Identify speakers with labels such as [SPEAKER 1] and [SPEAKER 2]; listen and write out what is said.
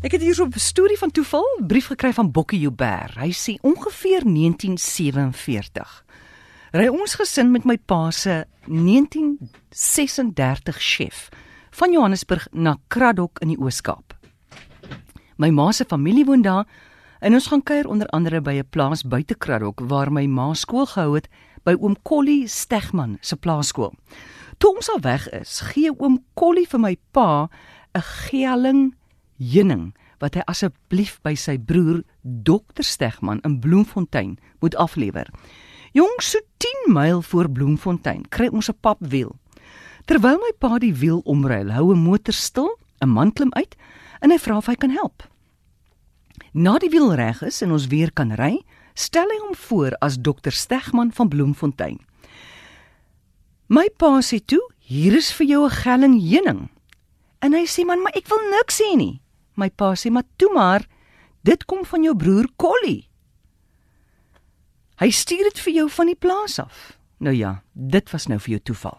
[SPEAKER 1] Ek het hier so 'n storie van toeval, brief gekry van Bokkie Joubert. Hy sê ongeveer 1947 ry ons gesin met my pa se 1936 chef van Johannesburg na Kraddock in die Oos-Kaap. My ma se familie woon daar en ons gaan kuier onder andere by 'n plaas buite Kraddock waar my ma skool gehou het by oom Collie Stegman se plaaskool. Toe ons al weg is, gee oom Collie vir my pa 'n geeling heuning wat hy asseblief by sy broer Dr Stegman in Bloemfontein moet aflewer. Jong so 10 myl voor Bloemfontein kry ons 'n papwiel. Terwyl my pa die wiel omruil, hou 'n motor stil, 'n man klim uit en hy vra of hy kan help. Na die wiel reg is en ons weer kan ry, stel hy hom voor as Dr Stegman van Bloemfontein. My pa sê toe, hier is vir jou 'n gelling heuning. En hy sê man, maar ek wil niks sê nie. My pa sê maar toe maar, dit kom van jou broer Collie. Hy stuur dit vir jou van die plaas af. Nou ja, dit was nou vir jou toeval.